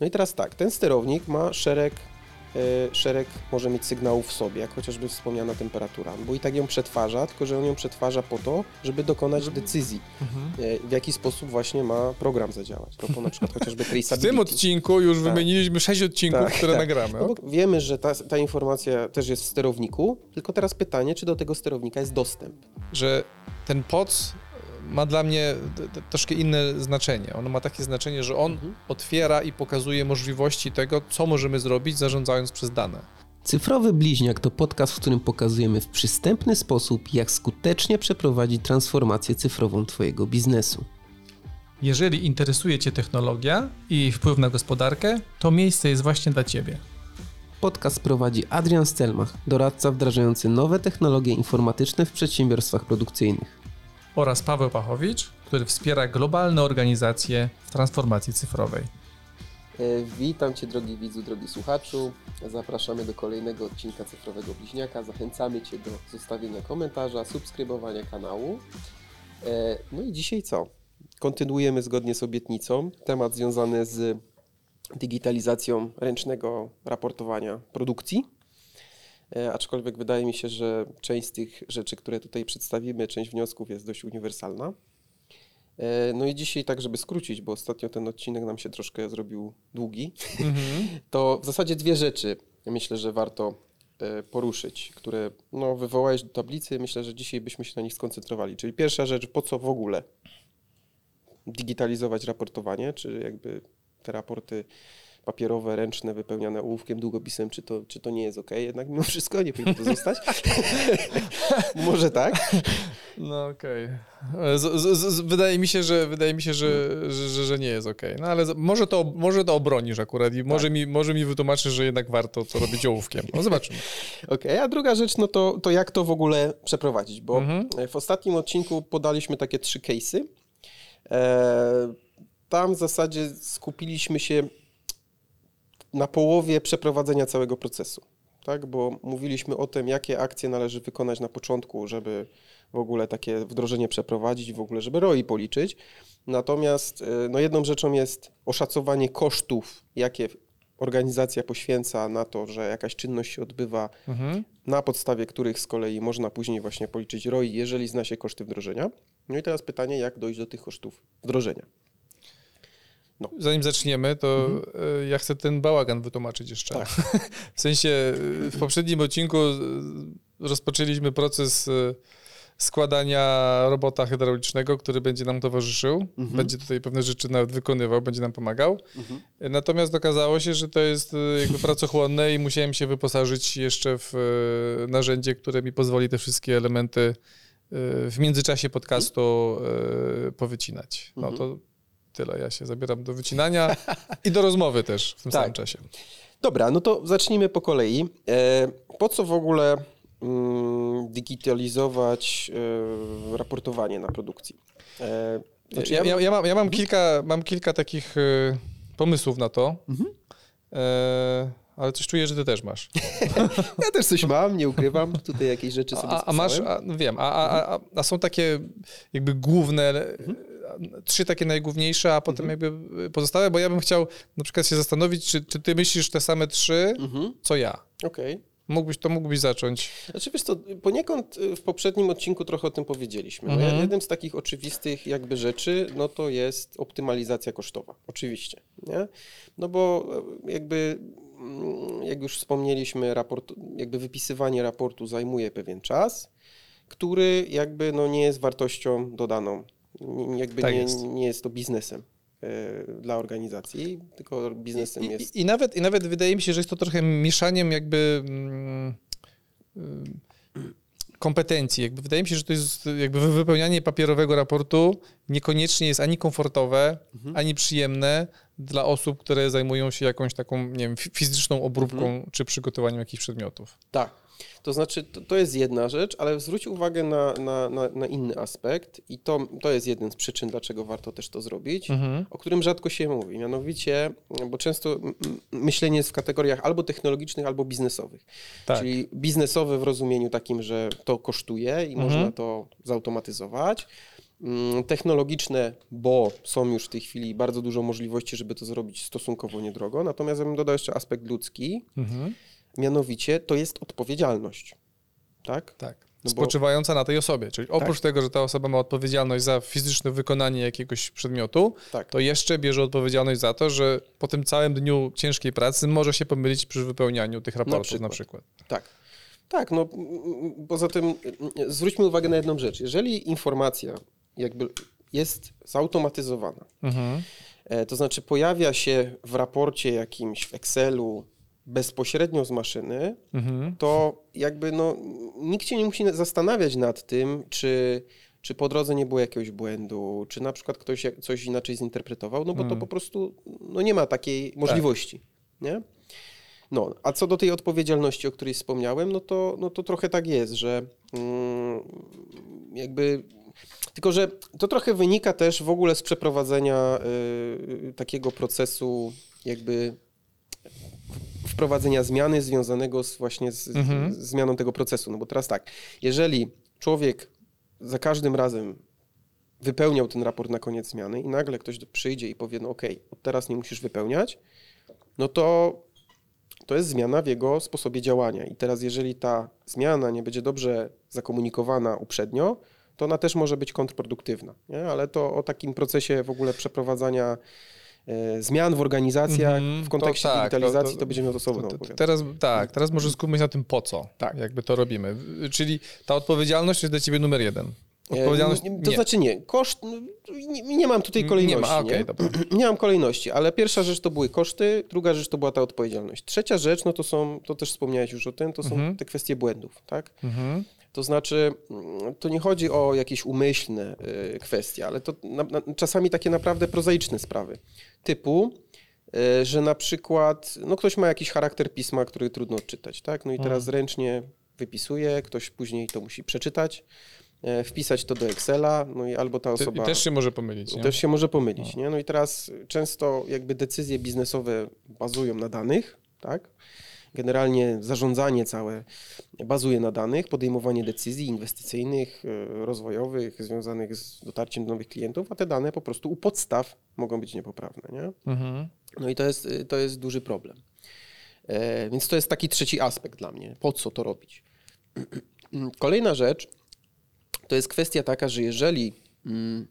No i teraz tak, ten sterownik ma szereg, e, szereg może mieć sygnałów w sobie, jak chociażby wspomniana temperatura, bo i tak ją przetwarza, tylko że on ją przetwarza po to, żeby dokonać decyzji, e, w jaki sposób właśnie ma program zadziałać. Propos na przykład chociażby W traceability. tym odcinku już Tak. wymieniliśmy sześć odcinków, Tak, które tak. nagramy. No wiemy, że ta, ta informacja też jest w sterowniku, tylko teraz pytanie, czy do tego sterownika jest dostęp. Że ten POC ma dla mnie troszkę inne znaczenie. On ma takie znaczenie, że on Mhm. otwiera i pokazuje możliwości tego, co możemy zrobić, zarządzając przez dane. Cyfrowy Bliźniak to podcast, w którym pokazujemy w przystępny sposób, jak skutecznie przeprowadzić transformację cyfrową Twojego biznesu. Jeżeli interesuje Cię technologia i jej wpływ na gospodarkę, to miejsce jest właśnie dla Ciebie. Podcast prowadzi Adrian Stelmach, doradca wdrażający nowe technologie informatyczne w przedsiębiorstwach produkcyjnych. Oraz Paweł Pachowicz, który wspiera globalne organizacje w transformacji cyfrowej. E, Witam Cię, drogi widzu, drogi słuchaczu. Zapraszamy do kolejnego odcinka Cyfrowego Bliźniaka. Zachęcamy Cię do zostawienia komentarza, subskrybowania kanału. E, No i dzisiaj co? Kontynuujemy zgodnie z obietnicą temat związany z digitalizacją ręcznego raportowania produkcji. E, Aczkolwiek wydaje mi się, że część z tych rzeczy, które tutaj przedstawimy, część wniosków jest dość uniwersalna. E, No i dzisiaj tak, żeby skrócić, bo ostatnio ten odcinek nam się troszkę zrobił długi, to w zasadzie dwie rzeczy myślę, że warto e, poruszyć, które no, wywołałeś do tablicy. Myślę, że dzisiaj byśmy się na nich skoncentrowali. Czyli pierwsza rzecz, po co w ogóle digitalizować raportowanie, czy jakby te raporty papierowe, ręczne, wypełniane ołówkiem, długopisem, czy to, czy to nie jest ok? Jednak mimo wszystko nie powinno to zostać. Może tak. No okej. Z- Wydaje mi się, że wydaje mi się, że, że, że, że nie jest okej. No ale z- może to, może to obronisz akurat i może, mi, może mi wytłumaczysz, że jednak warto to robić ołówkiem. No zobaczymy. Okej, a druga rzecz, no to, to jak to w ogóle przeprowadzić, bo Mhm. w ostatnim odcinku podaliśmy takie trzy case'y. E, tam w zasadzie skupiliśmy się na połowie przeprowadzenia całego procesu, tak? Bo mówiliśmy o tym, jakie akcje należy wykonać na początku, żeby w ogóle takie wdrożenie przeprowadzić, w ogóle żeby ROI policzyć. Natomiast e, no jedną rzeczą jest oszacowanie kosztów, jakie organizacja poświęca na to, że jakaś czynność się odbywa, Mhm. na podstawie których z kolei można później właśnie policzyć ROI, jeżeli zna się koszty wdrożenia. No i teraz pytanie, jak dojść do tych kosztów wdrożenia. Zanim zaczniemy, to e, ja chcę ten bałagan wytłumaczyć jeszcze. w sensie e, w poprzednim odcinku e, rozpoczęliśmy proces składania robota hydraulicznego, który będzie nam towarzyszył. Będzie tutaj pewne rzeczy nawet wykonywał, będzie nam pomagał. E, Natomiast okazało się, że to jest jakby pracochłonne i musiałem się wyposażyć jeszcze w narzędzie, które mi pozwoli te wszystkie elementy w międzyczasie podcastu powycinać. No to tyle. Ja się zabieram do wycinania i do rozmowy też w tym Tak. samym czasie. Dobra, no to zacznijmy po kolei. E, po co w ogóle mm, digitalizować e, raportowanie na produkcji? E, znaczy ja, ja, mam, ja mam, kilka, mam kilka takich e, pomysłów na to, e, ale coś czuję, że ty też masz. ja też coś mam, nie ukrywam. Tutaj jakieś rzeczy sobie A, a masz, a, wiem, a, a, a, są takie jakby główne, e, trzy takie najgłówniejsze, a potem jakby pozostałe, bo ja bym chciał na przykład się zastanowić, czy, czy ty myślisz te same trzy, Mhm. co ja. Okej. Mógłbyś, to mógłbyś zacząć. Znaczy wiesz poniekąd y, w poprzednim odcinku trochę o tym powiedzieliśmy. No, Mhm. jednym z takich oczywistych jakby rzeczy, no to jest optymalizacja kosztowa. Oczywiście, nie? No bo y, jakby, mm, jak już wspomnieliśmy, raport, jakby wypisywanie raportu zajmuje pewien czas, który jakby no nie jest wartością dodaną. Jakby Tak nie, jest. nie jest to biznesem y, dla organizacji, tylko biznesem I, jest... i, i, nawet, I nawet wydaje mi się, że jest to trochę mieszaniem jakby mm, kompetencji. Jakby wydaje mi się, że to jest jakby wy- wypełnianie papierowego raportu niekoniecznie jest ani komfortowe, ani przyjemne dla osób, które zajmują się jakąś taką, nie wiem, fi- fizyczną obróbką czy przygotowaniem jakichś przedmiotów. Tak. To znaczy, to, to jest jedna rzecz, ale zwróć uwagę na, na, na, na inny aspekt i to, to jest jeden z przyczyn, dlaczego warto też to zrobić, o którym rzadko się mówi. Mianowicie, bo często myślenie jest w kategoriach albo technologicznych, albo biznesowych. Tak. Czyli biznesowe w rozumieniu takim, że to kosztuje i można to zautomatyzować. mm, technologiczne, bo są już w tej chwili bardzo dużo możliwości, żeby to zrobić stosunkowo niedrogo. Natomiast ja bym dodał jeszcze aspekt ludzki, Mhm. Mianowicie to jest odpowiedzialność. Tak? Tak. No bo- Spoczywająca na tej osobie. Czyli oprócz tego, że ta osoba ma odpowiedzialność za fizyczne wykonanie jakiegoś przedmiotu, Tak. to jeszcze bierze odpowiedzialność za to, że po tym całym dniu ciężkiej pracy może się pomylić przy wypełnianiu tych raportów na przykład. Tak. Tak, no poza tym zwróćmy uwagę na jedną rzecz. Jeżeli informacja jakby jest zautomatyzowana, Mhm. e, to znaczy pojawia się w raporcie jakimś w Excelu bezpośrednio z maszyny, Mhm. to jakby no, nikt się nie musi zastanawiać nad tym, czy, czy po drodze nie było jakiegoś błędu, czy na przykład ktoś coś inaczej zinterpretował, no bo to po prostu no, nie ma takiej możliwości. Nie? No, a co do tej odpowiedzialności, o której wspomniałem, no to, no to trochę tak jest, że mm, jakby. Tylko, że to trochę wynika też w ogóle z przeprowadzenia y, takiego procesu, jakby wprowadzenia zmiany związanego z właśnie z, Mhm. z zmianą tego procesu. No bo teraz tak, jeżeli człowiek za każdym razem wypełniał ten raport na koniec zmiany i nagle ktoś przyjdzie i powie, no okej, od teraz nie musisz wypełniać, no to to jest zmiana w jego sposobie działania. I teraz, jeżeli ta zmiana nie będzie dobrze zakomunikowana uprzednio, to ona też może być kontrproduktywna. Nie? Ale to o takim procesie w ogóle przeprowadzania zmian w organizacjach Mhm, w kontekście to tak, to- digitalizacji, to, to- będziemy to osobno To- to-. Teraz, tak, teraz może skupmy się na tym po co, Tak. jakby to robimy. Czyli ta odpowiedzialność jest dla ciebie numer jeden. Odpowiedzialność E, nie, To znaczy nie, koszt, no, nie, nie mam tutaj kolejności. Nie ma, okej, nie? nie mam kolejności, ale pierwsza rzecz to były koszty, druga rzecz to była ta odpowiedzialność. Trzecia rzecz, no to są, to też wspomniałeś już o tym, to są Mhm. te kwestie błędów, tak? Mhm. To znaczy, mm, to nie chodzi o jakieś umyślne y, kwestie, ale to na, na, czasami takie naprawdę prozaiczne sprawy. Typu, y, że na przykład, no ktoś ma jakiś charakter pisma, który trudno odczytać, tak? No i teraz ręcznie wypisuje, ktoś później to musi przeczytać, wpisać to do Excela, no i albo ta osoba... I też się może pomylić, nie? Też się może pomylić, nie? No i teraz często jakby decyzje biznesowe bazują na danych, tak? Generalnie zarządzanie całe bazuje na danych, podejmowanie decyzji inwestycyjnych, e, rozwojowych, związanych z dotarciem do nowych klientów, a te dane po prostu u podstaw mogą być niepoprawne, nie? Mhm. No i to jest, y, to jest duży problem. E, więc to jest taki trzeci aspekt dla mnie. Po co to robić? Kolejna rzecz to jest kwestia taka, że jeżeli mm,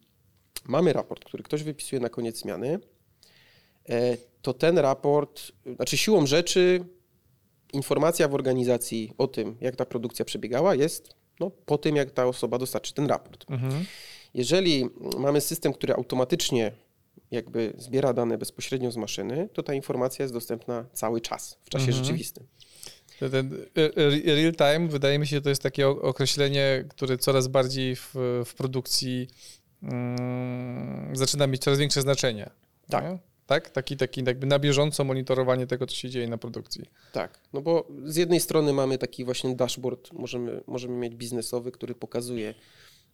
mamy raport, który ktoś wypisuje na koniec zmiany, e, to ten raport, znaczy siłą rzeczy informacja w organizacji o tym, jak ta produkcja przebiegała, jest no, po tym, jak ta osoba dostarczy ten raport. Mhm. Jeżeli mamy system, który automatycznie jakby zbiera dane bezpośrednio z maszyny, to ta informacja jest dostępna cały czas, w czasie Mhm. rzeczywistym. Ten e, real time, wydaje mi się, to jest takie określenie, które coraz bardziej w, w produkcji mm, zaczyna mieć coraz większe znaczenie. Tak. Nie? Tak? Taki, taki jakby na bieżąco monitorowanie tego, co się dzieje na produkcji. Tak, no bo z jednej strony mamy taki właśnie dashboard, możemy, możemy mieć biznesowy, który pokazuje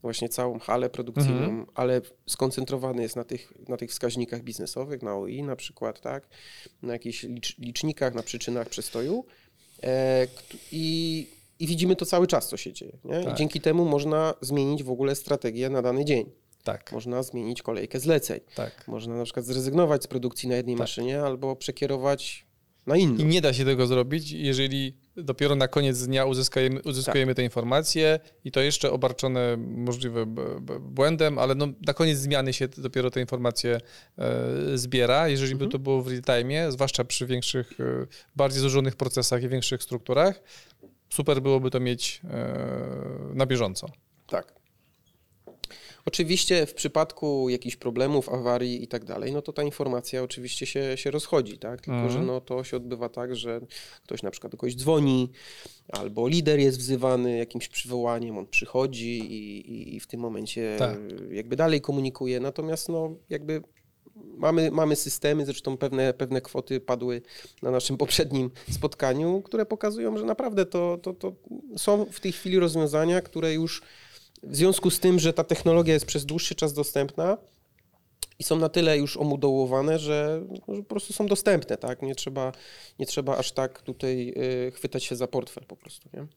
właśnie całą halę produkcyjną, Mhm. ale skoncentrowany jest na tych, na tych wskaźnikach biznesowych, na OI na przykład, tak, na jakichś licz, licznikach, na przyczynach przestoju e, i, i widzimy to cały czas, co się dzieje. Nie? I Tak. dzięki temu można zmienić w ogóle strategię na dany dzień. Tak, Można zmienić kolejkę zleceń. tak. Można na przykład zrezygnować z produkcji na jednej Tak. maszynie albo przekierować na inną. I nie da się tego zrobić, jeżeli dopiero na koniec dnia uzyskujemy, uzyskujemy te informacje i to jeszcze obarczone możliwe błędem, ale no, na koniec zmiany się dopiero te informacje e, zbiera. Jeżeli by to było w real time, zwłaszcza przy większych, e, bardziej złożonych procesach i większych strukturach, super byłoby to mieć e, na bieżąco. Tak. Oczywiście w przypadku jakichś problemów, awarii i tak dalej, no to ta informacja oczywiście się, się rozchodzi, tak? Tylko, Mhm. że no to się odbywa tak, że ktoś na przykład do kogoś dzwoni, albo lider jest wzywany jakimś przywołaniem, on przychodzi i, i, i w tym momencie Tak. jakby dalej komunikuje. Natomiast no jakby mamy, mamy systemy, zresztą pewne, pewne kwoty padły na naszym poprzednim spotkaniu, które pokazują, że naprawdę to, to, to są w tej chwili rozwiązania, które już w związku z tym, że ta technologia jest przez dłuższy czas dostępna i są na tyle już omudołowane, że, że po prostu są dostępne, tak? Nie trzeba, nie trzeba aż tak tutaj y, chwytać się za portfel po prostu, nie?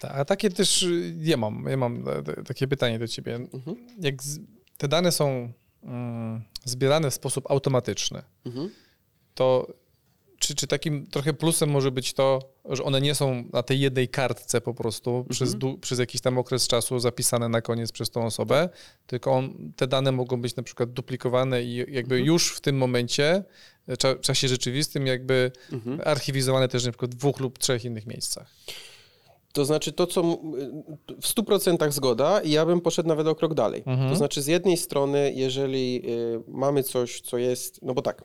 Ta, a takie też y, ja mam, ja mam e, takie pytanie do ciebie. Mhm. Jak z, te dane są mm, zbierane w sposób automatyczny, Mhm. to czy, czy takim trochę plusem może być to, że one nie są na tej jednej kartce po prostu przez, du- przez jakiś tam okres czasu zapisane na koniec przez tą osobę, tylko on, te dane mogą być na przykład duplikowane i jakby już w tym momencie, w cza, czasie rzeczywistym, jakby Mhm. archiwizowane też na przykład w dwóch lub trzech innych miejscach. To znaczy to, co m- w 100% zgoda i ja bym poszedł nawet o krok dalej. Mhm. To znaczy z jednej strony, jeżeli y, mamy coś, co jest, no bo tak,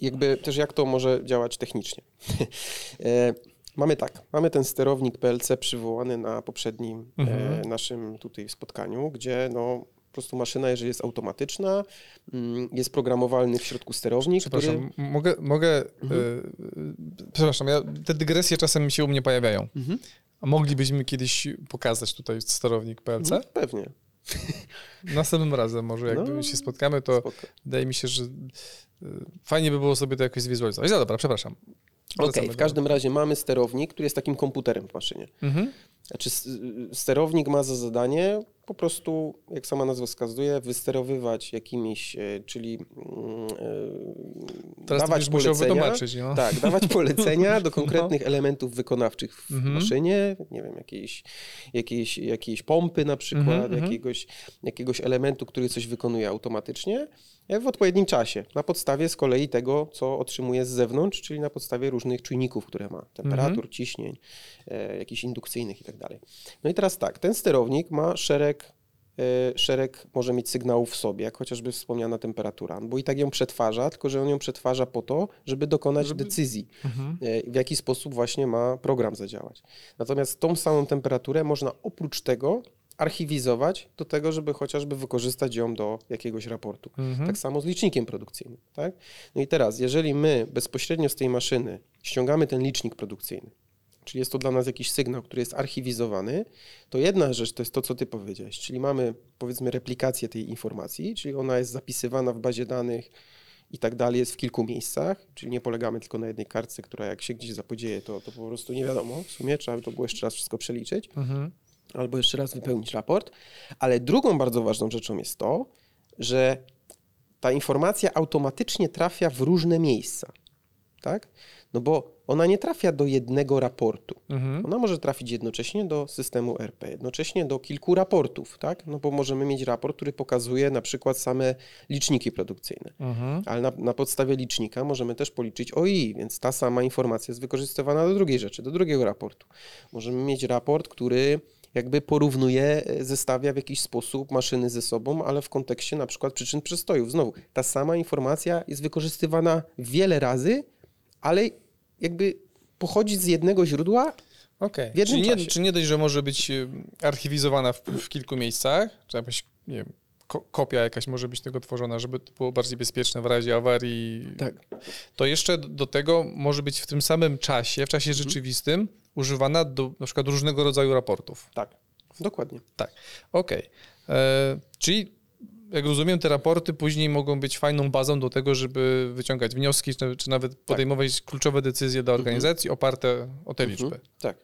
jakby też jak to może działać technicznie. e, mamy tak, mamy ten sterownik PLC przywołany na poprzednim e, Mhm. naszym tutaj spotkaniu, gdzie no po prostu maszyna, jeżeli jest automatyczna, mm, jest programowalny w środku sterownik, Przepraszam, który... mogę, mogę Mhm. y, y, przepraszam, ja, te dygresje czasem się u mnie pojawiają. Mhm. A moglibyśmy kiedyś pokazać tutaj sterownik PLC? No, pewnie. Następnym razem może jak No, się spotkamy, to Spoko. wydaje mi się, że y, fajnie by było sobie to jakoś zwizualizować. No dobra, przepraszam. Okej, Wracamy w każdym razie mamy sterownik, który jest takim komputerem w maszynie. Mhm. Znaczy, sterownik ma za zadanie po prostu, jak sama nazwa wskazuje, wysterowywać jakimiś, e, czyli mm, e, Teraz dawać polecenia. No. Tak, dawać polecenia do konkretnych elementów wykonawczych w Mhm. maszynie, nie wiem, jakiejś, jakiejś, jakiejś pompy na przykład, Mhm, mhm. jakiegoś, jakiegoś elementu, który coś wykonuje automatycznie w odpowiednim czasie, na podstawie z kolei tego, co otrzymuje z zewnątrz, czyli na podstawie różnych czujników, które ma, temperatur, Mhm. ciśnień, e, jakichś indukcyjnych i tak dalej. No i teraz tak, ten sterownik ma szereg e, szereg może mieć sygnałów w sobie, jak chociażby wspomniana temperatura, bo i tak ją przetwarza, tylko że on ją przetwarza po to, żeby dokonać Żeby- decyzji, Mhm. e, w jaki sposób właśnie ma program zadziałać. Natomiast tą samą temperaturę można oprócz tego archiwizować do tego, żeby chociażby wykorzystać ją do jakiegoś raportu. Mhm. Tak samo z licznikiem produkcyjnym. Tak? No i teraz, jeżeli my bezpośrednio z tej maszyny ściągamy ten licznik produkcyjny, czyli jest to dla nas jakiś sygnał, który jest archiwizowany, to jedna rzecz to jest to, co ty powiedziałeś, czyli mamy powiedzmy replikację tej informacji, czyli ona jest zapisywana w bazie danych i tak dalej, jest w kilku miejscach, czyli nie polegamy tylko na jednej kartce, która jak się gdzieś zapodzieje, to, to po prostu nie wiadomo w sumie, trzeba by to było jeszcze raz wszystko przeliczyć Mhm. Albo jeszcze raz wypełnić raport. Ale drugą bardzo ważną rzeczą jest to, że ta informacja automatycznie trafia w różne miejsca. Tak? No bo ona nie trafia do jednego raportu. Mhm. Ona może trafić jednocześnie do systemu RP, jednocześnie do kilku raportów, tak? No bo możemy mieć raport, który pokazuje na przykład same liczniki produkcyjne. Mhm. Ale na, na podstawie licznika możemy też policzyć OI, więc ta sama informacja jest wykorzystywana do drugiej rzeczy, do drugiego raportu. Możemy mieć raport, który jakby porównuje, e, zestawia w jakiś sposób maszyny ze sobą, ale w kontekście na przykład przyczyn przestojów. Znowu, ta sama informacja jest wykorzystywana wiele razy, ale jakby pochodzi z jednego źródła. Okej. Jednym Czyli, nie, czy nie dość, że może być y, archiwizowana w, w kilku miejscach, czy jakaś, nie wiem, ko- kopia jakaś może być tego tworzona, żeby to było bardziej bezpieczne w razie awarii, Tak. to jeszcze do tego może być w tym samym czasie, w czasie Mhm. rzeczywistym, używana do na przykład różnego rodzaju raportów. Tak, dokładnie. Okej. E, Czyli jak rozumiem, te raporty później mogą być fajną bazą do tego, żeby wyciągać wnioski, czy, nawet podejmować kluczowe decyzje dla organizacji oparte o te Mhm. liczby. Tak.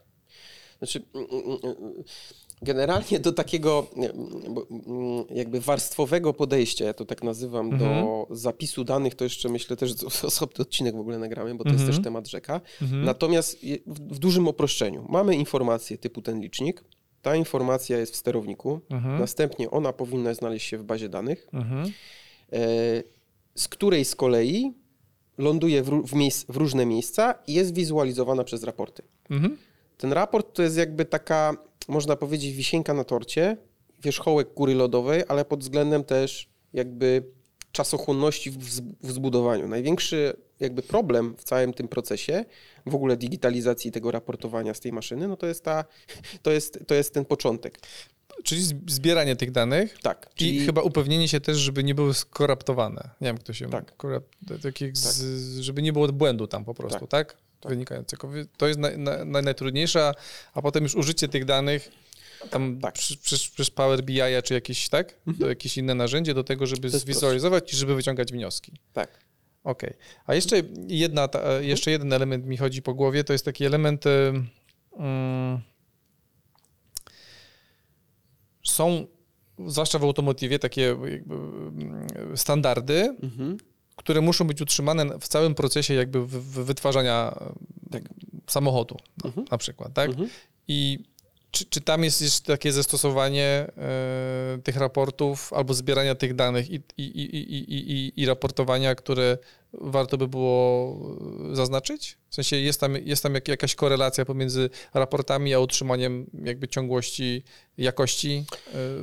Znaczy, mm, mm, mm, generalnie do takiego mm, jakby warstwowego podejścia, ja to tak nazywam, Mhm. do zapisu danych, to jeszcze myślę też że osobny odcinek w ogóle nagramy, bo to Mhm. jest też temat rzeka. Mhm. Natomiast w, dużym uproszczeniu. Mamy informację typu ten licznik, ta informacja jest w sterowniku, Mhm. następnie ona powinna znaleźć się w bazie danych, Mhm. e, z której z kolei ląduje w, w, miejsc, w różne miejsca i jest wizualizowana przez raporty. Mhm. Ten raport to jest jakby taka, można powiedzieć, wisienka na torcie, wierzchołek góry lodowej, ale pod względem też jakby czasochłonności w, zbudowaniu. Największy jakby problem w całym tym procesie, w ogóle digitalizacji tego raportowania z tej maszyny, no to jest ta, to jest, to jest ten początek. Czyli zb- zbieranie tych danych Tak, i czyli chyba upewnienie się też, żeby nie były skoraptowane. Nie wiem, kto się... Tak. Korap, tak żeby nie było błędu tam po prostu, tak? Tak. Tak. Wynikającego. To jest naj, naj, naj, najtrudniejsze, a potem już użycie tych danych tam Tak. przy, przy, przez Power BI czy jakieś, tak? To jakieś inne narzędzie do tego, żeby zwizualizować i żeby wyciągać wnioski. tak. Okej. A jeszcze, jedna, ta, jeszcze jeden element mi chodzi po głowie, to jest taki element. y, mm, są zwłaszcza w automotywie, takie mm, standardy, Mhm. Które muszą być utrzymane w całym procesie jakby wytwarzania tak, samochodu na, Mhm. na przykład, tak? Mhm. I czy, czy tam jest jeszcze takie zastosowanie e, tych raportów albo zbierania tych danych i, i, i, i, i, i, i raportowania, które warto by było e, zaznaczyć? W sensie jest tam, jest tam jak, jakaś korelacja pomiędzy raportami a utrzymaniem jakby ciągłości jakości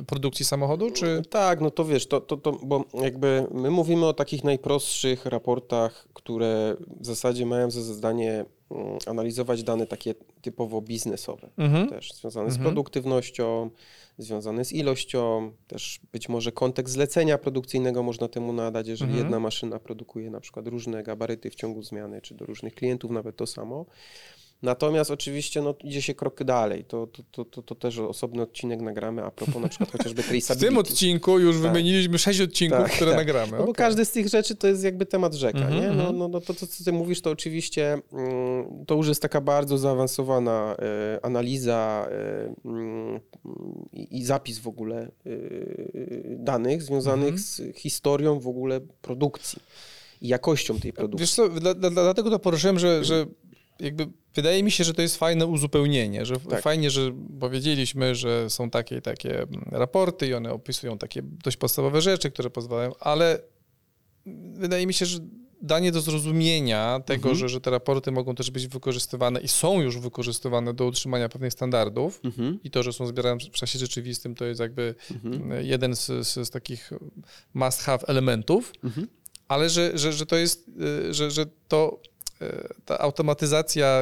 e, produkcji samochodu, czy... Tak, no to wiesz, to, to, to, bo jakby my mówimy o takich najprostszych raportach, które w zasadzie mają za zadanie mm, analizować dane takie typowo biznesowe, Mhm. też związane z Mhm. produktywnością, związane z ilością, też być może kontekst zlecenia produkcyjnego można temu nadać, jeżeli Mhm. jedna maszyna produkuje na przykład różne gabaryty w ciągu zmiany, czy do różnych klientów nawet to samo. Natomiast oczywiście no, idzie się krok dalej. To, to, to, to, też osobny odcinek nagramy a propos na przykład chociażby W traceability. tym odcinku już Tak. wymieniliśmy sześć odcinków, Tak, które tak. nagramy. No bo każdy z tych rzeczy to jest jakby temat rzeka, Mhm, nie? No, mhm. no, no to, co ty mówisz, to oczywiście mm, to już jest taka bardzo zaawansowana e, analiza mm, i, zapis w ogóle e, danych związanych Mhm. z historią w ogóle produkcji i jakością tej produkcji. Wiesz co, dla, dla, dlatego to poruszyłem, że, że jakby wydaje mi się, że to jest fajne uzupełnienie, że Tak. fajnie, że powiedzieliśmy, że są takie i takie mm, raporty i one opisują takie dość podstawowe rzeczy, które pozwalają, ale wydaje mi się, że danie do zrozumienia tego, Mhm. że, że te raporty mogą też być wykorzystywane i są już wykorzystywane do utrzymania pewnych standardów Mhm. i to, że są zbierane w czasie rzeczywistym, to jest jakby Mhm. jeden z, z, z takich must have elementów, Mhm. ale że, że, że to jest, y, że, że to ta automatyzacja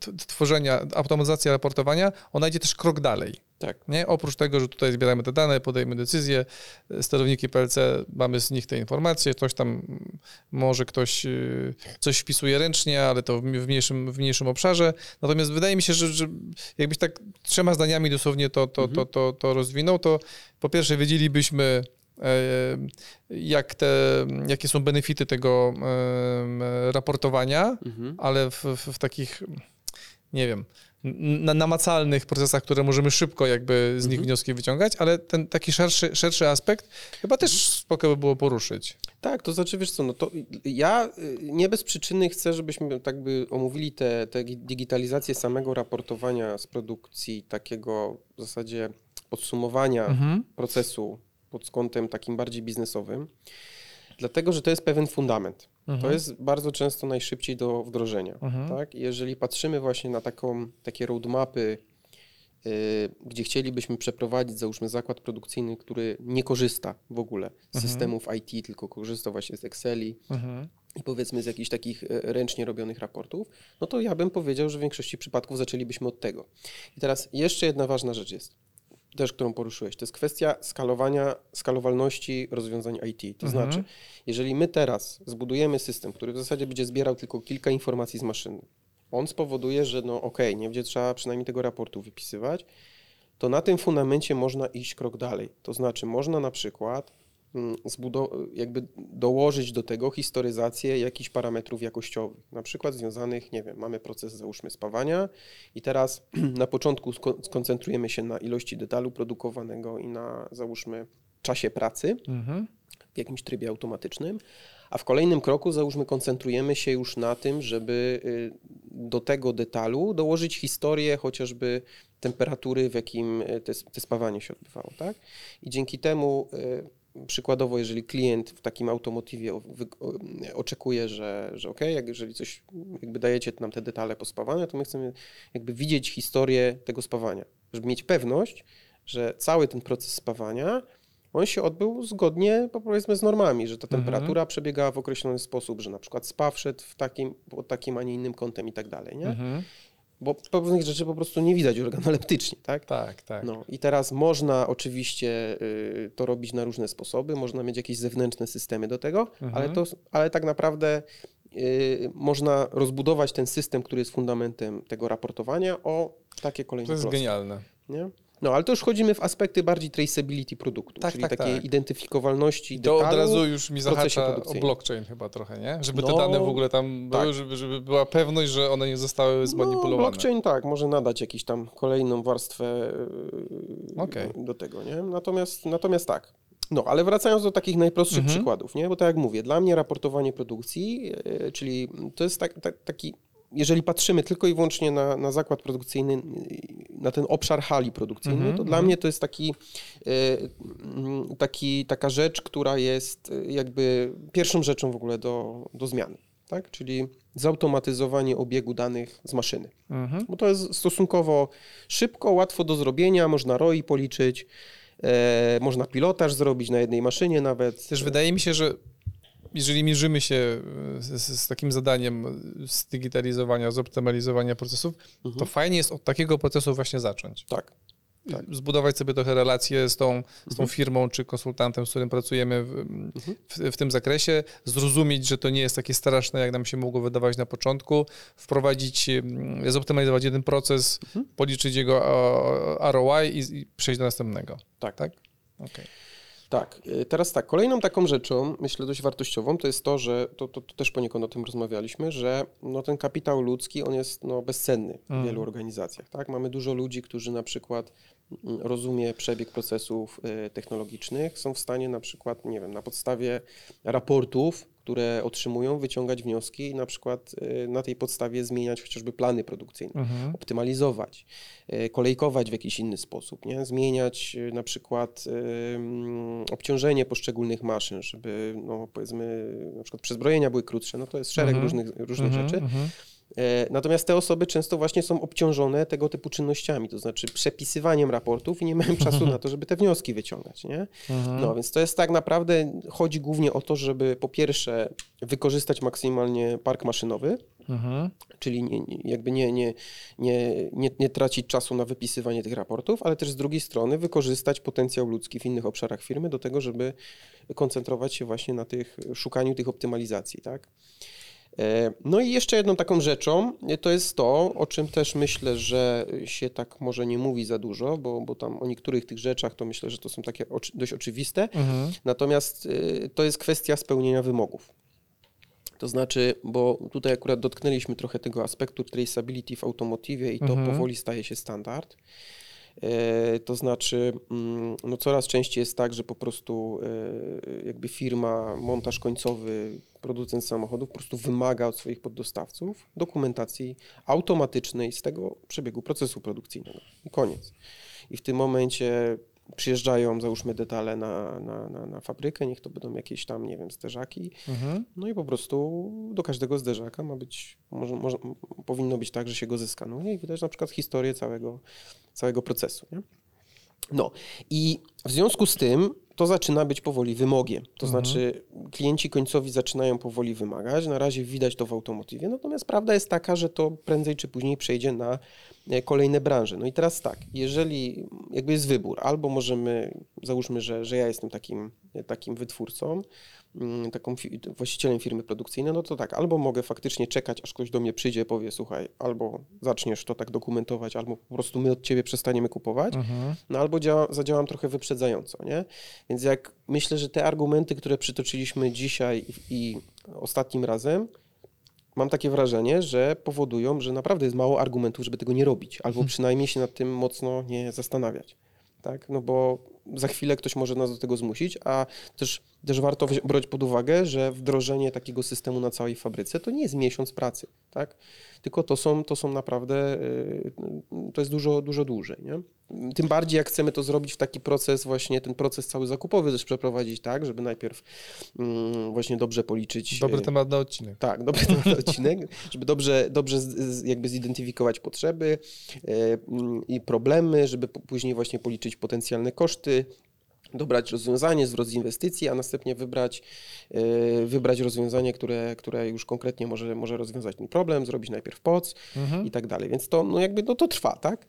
t- tworzenia, automatyzacja raportowania, ona idzie też krok dalej. Tak. Nie? Oprócz tego, że tutaj zbieramy te dane, podejmujemy decyzje, y, sterowniki PLC, mamy z nich te informacje, coś tam, mm, może ktoś coś wpisuje ręcznie, ale to w mniejszym, w mniejszym obszarze. Natomiast wydaje mi się, że, że jakbyś tak trzema zdaniami dosłownie to, to, to, to, to rozwinął, to po pierwsze wiedzielibyśmy, e, jak te, jakie są benefity tego raportowania, Mhm. ale w, w, w takich, nie wiem, na, namacalnych procesach, które możemy szybko jakby z nich Mhm. wnioski wyciągać, ale ten taki szerszy, szerszy aspekt chyba też spoko by było poruszyć. Tak, to znaczy, wiesz co, no to ja y, nie bez przyczyny chcę, żebyśmy tak by omówili tę te, digitalizację samego raportowania z produkcji, takiego w zasadzie podsumowania Mhm. procesu pod kątem takim bardziej biznesowym, dlatego, że to jest pewien fundament. To Mhm. jest bardzo często najszybciej do wdrożenia. Mhm. Tak? Jeżeli patrzymy właśnie na taką, takie roadmapy, y, gdzie chcielibyśmy przeprowadzić, załóżmy, zakład produkcyjny, który nie korzysta w ogóle z Mhm. systemów IT, tylko korzysta właśnie z Exceli Mhm. i powiedzmy z jakichś takich e, ręcznie robionych raportów, no to ja bym powiedział, że w większości przypadków zaczęlibyśmy od tego. I teraz jeszcze jedna ważna rzecz jest, też którą poruszyłeś, to jest kwestia skalowania, skalowalności rozwiązań IT. To Mhm. znaczy, jeżeli my teraz zbudujemy system, który w zasadzie będzie zbierał tylko kilka informacji z maszyny, on spowoduje, że no okej, nie będzie trzeba przynajmniej tego raportu wypisywać, to na tym fundamencie można iść krok dalej. To znaczy, można na przykład jakby dołożyć do tego historyzację jakichś parametrów jakościowych, na przykład związanych, nie wiem, mamy proces załóżmy spawania i teraz na początku sko- skoncentrujemy się na ilości detalu produkowanego i na załóżmy czasie pracy Mhm. w jakimś trybie automatycznym, a w kolejnym kroku załóżmy koncentrujemy się już na tym, żeby y, do tego detalu dołożyć historię chociażby temperatury, w jakim y, te, te spawanie się odbywało, tak? I dzięki temu y, przykładowo, jeżeli klient w takim automotywie oczekuje, że, że ok, jak jeżeli coś jakby dajecie nam te detale pospawania, to my chcemy jakby widzieć historię tego spawania, żeby mieć pewność, że cały ten proces spawania on się odbył zgodnie powiedzmy z normami, że ta Mhm. temperatura przebiegała w określony sposób, że na przykład spaw szedł w takim, pod takim, a nie innym kątem i tak dalej, nie? Mhm. Bo pewnych rzeczy po prostu nie widać organoleptycznie, tak? Tak, tak. No i teraz można oczywiście y, to robić na różne sposoby, można mieć jakieś zewnętrzne systemy do tego, Mhm. ale, to, ale tak naprawdę y, można rozbudować ten system, który jest fundamentem tego raportowania o takie kolejne To jest genialne. Nie? No, ale to już wchodzimy w aspekty bardziej traceability produktu, Tak, czyli tak, takiej tak. identyfikowalności To od razu już mi zahacza o blockchain chyba trochę, nie? Żeby te No, dane w ogóle tam tak. były, żeby, żeby była pewność, że one nie zostały No, zmanipulowane. blockchain tak, może nadać jakąś tam kolejną warstwę yy, Okej. do tego, nie? Natomiast, natomiast tak. No, ale wracając do takich najprostszych Mhm. przykładów, nie? Bo tak jak mówię, dla mnie raportowanie produkcji, yy, czyli to jest tak, tak, taki, jeżeli patrzymy tylko i wyłącznie na, na zakład produkcyjny, na ten obszar hali produkcyjnej, Mhm, to dla mhm. mnie to jest taki, yy, mm, taki, taka rzecz, która jest yy, jakby pierwszą rzeczą w ogóle do, do zmiany, tak? Czyli zautomatyzowanie obiegu danych z maszyny. Mhm. Bo to jest stosunkowo szybko, łatwo do zrobienia, można ROI policzyć, e, można pilotaż zrobić na jednej maszynie nawet. Też wydaje mi się, że jeżeli mierzymy się z, z, z takim zadaniem zdigitalizowania, zoptymalizowania procesów, Mhm. to fajnie jest od takiego procesu właśnie zacząć. Tak. Tak. Zbudować sobie trochę relacje z tą, z tą Mhm. firmą czy konsultantem, z którym pracujemy w, w, w tym zakresie, zrozumieć, że to nie jest takie straszne, jak nam się mogło wydawać na początku, wprowadzić, zoptymalizować jeden proces, Mhm. policzyć jego ROI i, i przejść do następnego. Tak. Tak? Okej. Tak, y, teraz tak, kolejną taką rzeczą, myślę dość wartościową, to jest to, że to, to, to też poniekąd o tym rozmawialiśmy, że no, ten kapitał ludzki, on jest no, bezcenny w Mhm. wielu organizacjach. Tak? Mamy dużo ludzi, którzy na przykład mm, rozumie przebieg procesów y, technologicznych, są w stanie na przykład, nie wiem, na podstawie raportów, które otrzymują, wyciągać wnioski i na przykład y, na tej podstawie zmieniać chociażby plany produkcyjne Mhm. optymalizować, e, kolejkować w jakiś inny sposób, nie? zmieniać na przykład ym, obciążenie poszczególnych maszyn, żeby no, powiedzmy na przykład przezbrojenia były krótsze, no to jest szereg Mhm. różnych, różnych Mhm, rzeczy. E, Natomiast te osoby często właśnie są obciążone tego typu czynnościami, to znaczy przepisywaniem raportów i nie mają czasu na to, żeby te wnioski wyciągać. Nie? Mhm. No więc to jest tak naprawdę, chodzi głównie o to, żeby po pierwsze wykorzystać maksymalnie park maszynowy, Mhm. czyli nie, nie, jakby nie, nie, nie, nie, nie tracić czasu na wypisywanie tych raportów, ale też z drugiej strony wykorzystać potencjał ludzki w innych obszarach firmy do tego, żeby koncentrować się właśnie na tych szukaniu tych optymalizacji, tak? E, No i jeszcze jedną taką rzeczą e, to jest to, o czym też myślę, że się tak może nie mówi za dużo, bo, bo tam o niektórych tych rzeczach to myślę, że to są takie oczy, dość oczywiste, Mhm. Natomiast y, to jest kwestia spełnienia wymogów. To znaczy, bo tutaj akurat dotknęliśmy trochę tego aspektu traceability w automotywie i to Mhm. powoli staje się standard. E, To znaczy, mm, no coraz częściej jest tak, że po prostu e, jakby firma, montaż końcowy, producent samochodów po prostu wymaga od swoich poddostawców dokumentacji automatycznej z tego przebiegu procesu produkcyjnego. I koniec. I w tym momencie przyjeżdżają, załóżmy, detale na, na, na, na fabrykę, niech to będą jakieś tam, nie wiem, zderzaki, Mhm. no i po prostu do każdego zderzaka ma być, może, może, powinno być tak, że się go zeskanuje i widać na przykład historię całego, całego procesu. Nie? No i w związku z tym to zaczyna być powoli wymogiem. To Mhm. znaczy klienci końcowi zaczynają powoli wymagać. Na razie widać to w automotywie, natomiast prawda jest taka, że to prędzej czy później przejdzie na e, kolejne branże. No i teraz tak, jeżeli jakby jest wybór, albo możemy, załóżmy, że, że ja jestem takim, takim wytwórcą, taką fi- właścicielem firmy produkcyjnej, no to tak, albo mogę faktycznie czekać, aż ktoś do mnie przyjdzie, powie, słuchaj, albo zaczniesz to tak dokumentować, albo po prostu my od ciebie przestaniemy kupować, Mhm. no albo działa, zadziałam trochę wyprzedzająco, nie? Więc jak myślę, że te argumenty, które przytoczyliśmy dzisiaj i, i ostatnim razem, mam takie wrażenie, że powodują, że naprawdę jest mało argumentów, żeby tego nie robić, albo przynajmniej się nad tym mocno nie zastanawiać. Tak? No bo za chwilę ktoś może nas do tego zmusić, a też, też warto brać pod uwagę, że wdrożenie takiego systemu na całej fabryce to nie jest miesiąc pracy, tak? Tylko to są, to są naprawdę, y, to jest dużo, dużo dłużej, nie? Tym bardziej jak chcemy to zrobić w taki proces, właśnie ten proces cały zakupowy też przeprowadzić tak, żeby najpierw mm, właśnie dobrze policzyć. Dobry y, temat na odcinek. tak, dobry ten odcinek, żeby dobrze, dobrze jakby zidentyfikować potrzeby e, mm, i problemy, żeby później właśnie policzyć potencjalne koszty, dobrać rozwiązanie, zwrot z inwestycji, a następnie wybrać, e, wybrać rozwiązanie, które, które już konkretnie może, może rozwiązać ten problem, zrobić najpierw POC Mhm. i tak dalej. Więc to no jakby no to trwa, tak?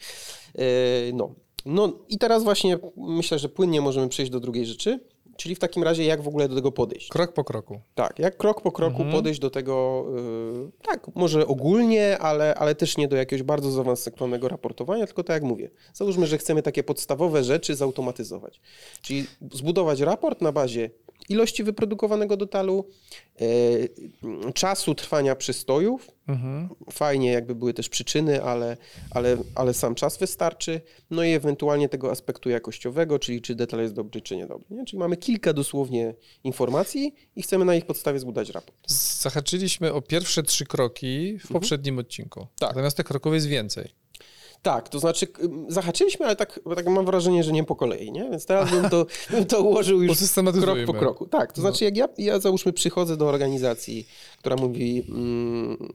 E, No. no i teraz właśnie myślę, że płynnie możemy przejść do drugiej rzeczy, Czyli w takim razie jak w ogóle do tego podejść? Krok po kroku. Tak, jak krok po kroku Mhm. podejść do tego, yy, tak, może ogólnie, ale, ale też nie do jakiegoś bardzo zaawansowanego raportowania, tylko tak jak mówię. Załóżmy, że chcemy takie podstawowe rzeczy zautomatyzować. Czyli zbudować raport na bazie ilości wyprodukowanego detalu, yy, czasu trwania przystojów, Mhm. fajnie jakby były też przyczyny, ale, ale, ale sam czas wystarczy, no i ewentualnie tego aspektu jakościowego, czyli czy detal jest dobry, czy niedobry. Nie? Czyli mamy kilka dosłownie informacji i chcemy na ich podstawie zbudować raport. Zahaczyliśmy o pierwsze trzy kroki w poprzednim odcinku. Mhm. Tak. Natomiast tych kroków jest więcej. Tak, to znaczy zahaczyliśmy, ale tak, tak mam wrażenie, że nie po kolei, nie? Więc teraz bym to, bym to ułożył już krok po kroku. Tak, to znaczy jak ja, ja załóżmy przychodzę do organizacji, która mówi mm,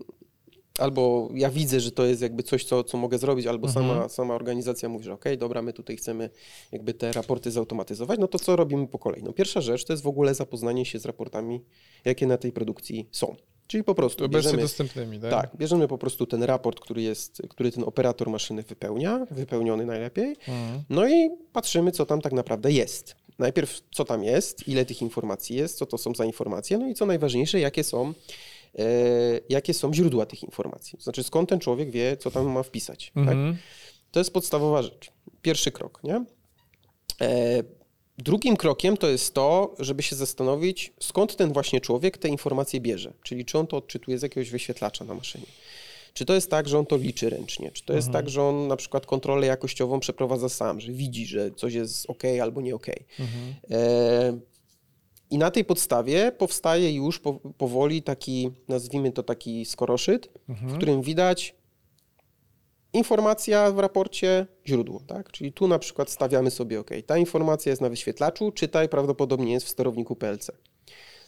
albo ja widzę, że to jest jakby coś, co, co mogę zrobić, albo sama, sama organizacja mówi, że okej, dobra, my tutaj chcemy jakby te raporty zautomatyzować, no to co robimy po kolei? No pierwsza rzecz to jest w ogóle zapoznanie się z raportami, jakie na tej produkcji są. Czyli po prostu Obecnie bierzemy, dostępnymi, tak? tak, bierzemy po prostu ten raport, który jest, który ten operator maszyny wypełnia, wypełniony najlepiej, Mhm. no i patrzymy, co tam tak naprawdę jest. Najpierw, co tam jest, ile tych informacji jest, co to są za informacje, no i co najważniejsze, jakie są, jakie są źródła tych informacji. To znaczy, skąd ten człowiek wie, co tam ma wpisać. Tak? Mhm. To jest podstawowa rzecz. Pierwszy krok, nie? E, drugim krokiem to jest to, żeby się zastanowić, skąd ten właśnie człowiek te informacje bierze. Czyli czy on to odczytuje z jakiegoś wyświetlacza na maszynie. Czy to jest tak, że on to liczy ręcznie? Czy to jest tak, że on na przykład kontrolę jakościową przeprowadza sam, że widzi, że coś jest ok albo nie ok? E, I na tej podstawie powstaje już po, powoli taki, nazwijmy to taki skoroszyt, w którym widać informacja w raporcie, źródło, tak? Czyli tu na przykład stawiamy sobie, ok, ta informacja jest na wyświetlaczu, czytaj, prawdopodobnie jest w sterowniku PLC.